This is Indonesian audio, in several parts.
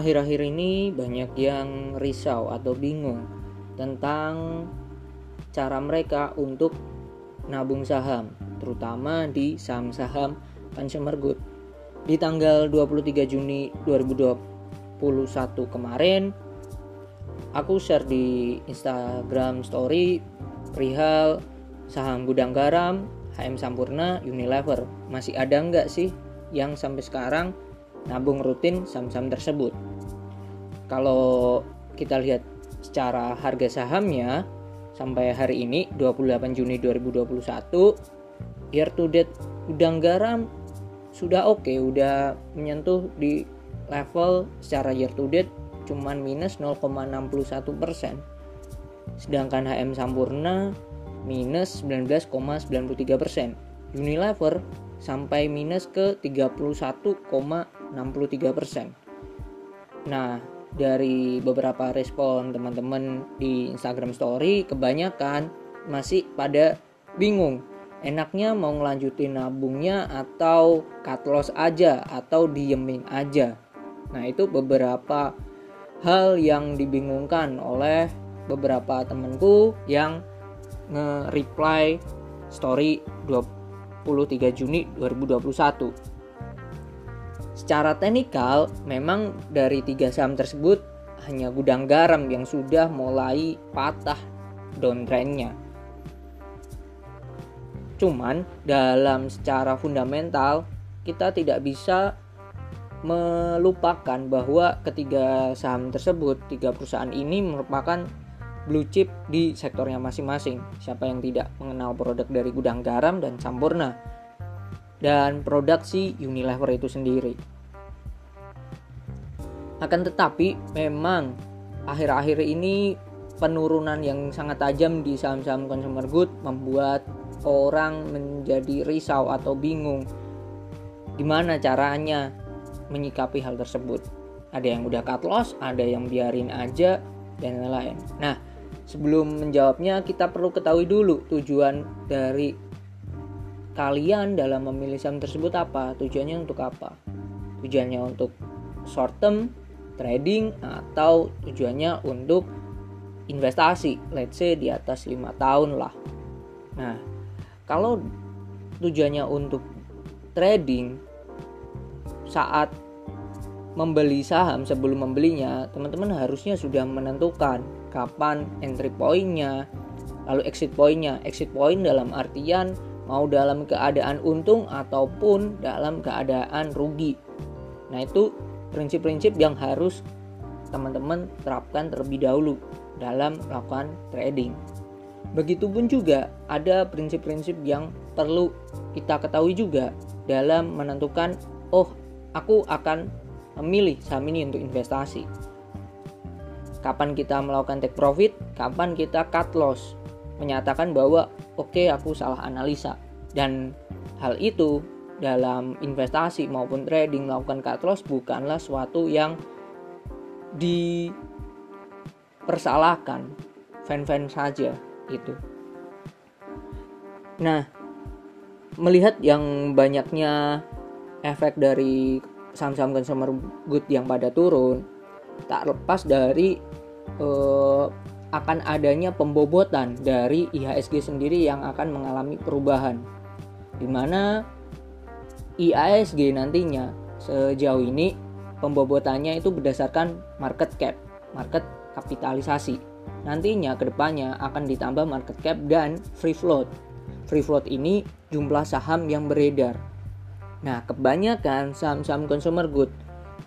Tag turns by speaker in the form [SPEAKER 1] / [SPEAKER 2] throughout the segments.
[SPEAKER 1] akhir-akhir ini banyak yang risau atau bingung tentang cara mereka untuk nabung saham, terutama di saham-saham consumer good. Di tanggal 23 Juni 2021 kemarin, aku share di Instagram story perihal saham gudang garam, HM Sampurna, Unilever. Masih ada nggak sih yang sampai sekarang nabung rutin saham-saham tersebut. Kalau kita lihat secara harga sahamnya sampai hari ini 28 Juni 2021 year to date udang garam sudah oke okay, udah menyentuh di level secara year to date cuman minus 0,61 persen sedangkan HM Sampurna minus 19,93 persen Unilever sampai minus ke 31,63%. Nah, dari beberapa respon teman-teman di Instagram Story, kebanyakan masih pada bingung. Enaknya mau ngelanjutin nabungnya atau cut loss aja atau diemin aja. Nah, itu beberapa hal yang dibingungkan oleh beberapa temanku yang nge-reply story 23 Juni 2021. Secara teknikal, memang dari tiga saham tersebut hanya gudang garam yang sudah mulai patah downtrendnya. Cuman dalam secara fundamental kita tidak bisa melupakan bahwa ketiga saham tersebut, tiga perusahaan ini merupakan blue chip di sektornya masing-masing. Siapa yang tidak mengenal produk dari gudang garam dan Sampurna dan produksi Unilever itu sendiri. Akan tetapi memang akhir-akhir ini penurunan yang sangat tajam di saham-saham consumer good membuat orang menjadi risau atau bingung gimana caranya menyikapi hal tersebut. Ada yang udah cut loss, ada yang biarin aja dan lain-lain. Nah, sebelum menjawabnya kita perlu ketahui dulu tujuan dari kalian dalam memilih saham tersebut apa tujuannya untuk apa tujuannya untuk short term trading atau tujuannya untuk investasi let's say di atas lima tahun lah nah kalau tujuannya untuk trading saat membeli saham sebelum membelinya teman-teman harusnya sudah menentukan kapan entry pointnya, lalu exit pointnya. Exit point dalam artian mau dalam keadaan untung ataupun dalam keadaan rugi. Nah itu prinsip-prinsip yang harus teman-teman terapkan terlebih dahulu dalam melakukan trading. Begitupun juga ada prinsip-prinsip yang perlu kita ketahui juga dalam menentukan oh aku akan memilih saham ini untuk investasi kapan kita melakukan take profit, kapan kita cut loss. Menyatakan bahwa oke okay, aku salah analisa dan hal itu dalam investasi maupun trading melakukan cut loss bukanlah suatu yang dipersalahkan fan-fan saja itu. Nah, melihat yang banyaknya efek dari saham-saham consumer good yang pada turun, tak lepas dari uh, akan adanya pembobotan dari IHSG sendiri yang akan mengalami perubahan di mana IHSG nantinya sejauh ini pembobotannya itu berdasarkan market cap, market kapitalisasi. Nantinya ke depannya akan ditambah market cap dan free float. Free float ini jumlah saham yang beredar. Nah, kebanyakan saham-saham consumer good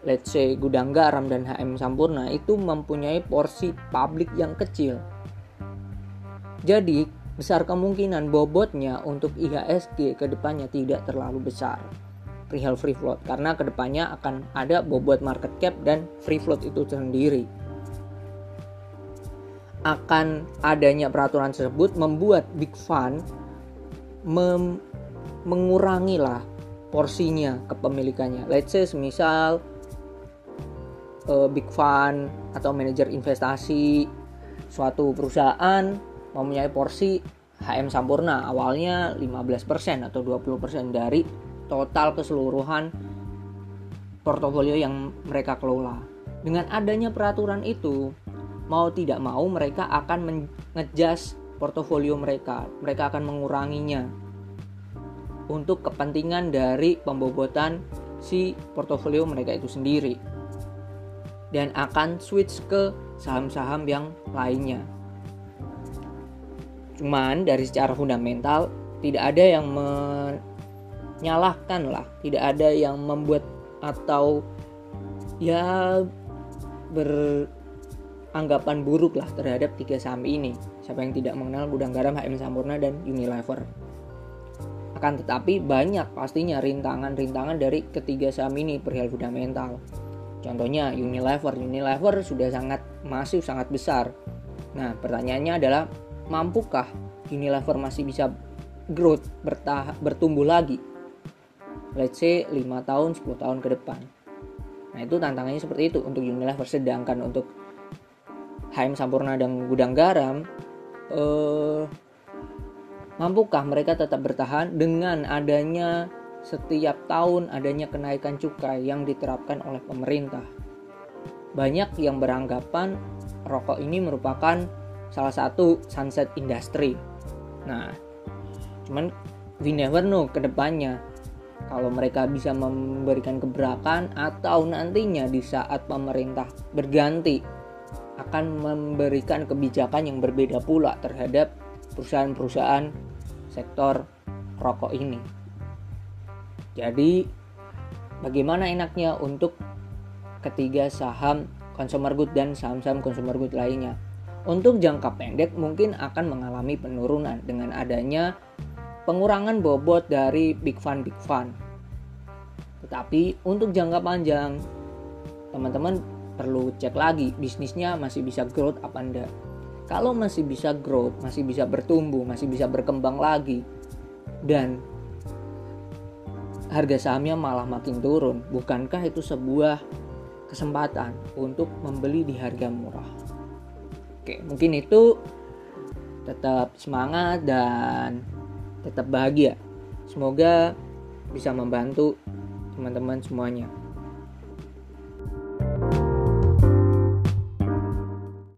[SPEAKER 1] let's say gudang garam dan HM Sampurna itu mempunyai porsi publik yang kecil. Jadi, besar kemungkinan bobotnya untuk IHSG ke depannya tidak terlalu besar. Perihal free float karena ke depannya akan ada bobot market cap dan free float itu sendiri. Akan adanya peraturan tersebut membuat big fund mem mengurangi lah porsinya kepemilikannya. Let's say semisal uh, big fund atau manajer investasi suatu perusahaan mempunyai porsi HM Sampurna awalnya 15% atau 20% dari total keseluruhan portofolio yang mereka kelola. Dengan adanya peraturan itu, mau tidak mau mereka akan mengejas portofolio mereka. Mereka akan menguranginya untuk kepentingan dari pembobotan si portofolio mereka itu sendiri. Dan akan switch ke saham-saham yang lainnya. Cuman dari secara fundamental tidak ada yang menyalahkan lah, tidak ada yang membuat atau ya beranggapan buruk lah terhadap tiga saham ini. Siapa yang tidak mengenal Gudang Garam, HM Sampurna, dan Unilever. Akan tetapi banyak pastinya rintangan-rintangan dari ketiga saham ini perihal fundamental. Contohnya Unilever. Unilever sudah sangat masif, sangat besar. Nah, pertanyaannya adalah mampukah Unilever masih bisa growth, bertah bertumbuh lagi? Let's say 5 tahun, 10 tahun ke depan. Nah, itu tantangannya seperti itu untuk Unilever sedangkan untuk HM Sampurna dan Gudang Garam eh mampukah mereka tetap bertahan dengan adanya setiap tahun adanya kenaikan cukai yang diterapkan oleh pemerintah. Banyak yang beranggapan rokok ini merupakan salah satu sunset industry. Nah, cuman we never know ke kalau mereka bisa memberikan gebrakan atau nantinya di saat pemerintah berganti akan memberikan kebijakan yang berbeda pula terhadap perusahaan-perusahaan sektor rokok ini. Jadi bagaimana enaknya untuk ketiga saham consumer good dan saham-saham consumer good lainnya? Untuk jangka pendek mungkin akan mengalami penurunan dengan adanya pengurangan bobot dari big fund big fund. Tetapi untuk jangka panjang teman-teman perlu cek lagi bisnisnya masih bisa growth apa enggak. Kalau masih bisa growth, masih bisa bertumbuh, masih bisa berkembang lagi dan harga sahamnya malah makin turun. Bukankah itu sebuah kesempatan untuk membeli di harga murah? Oke, mungkin itu tetap semangat dan tetap bahagia. Semoga bisa membantu teman-teman semuanya.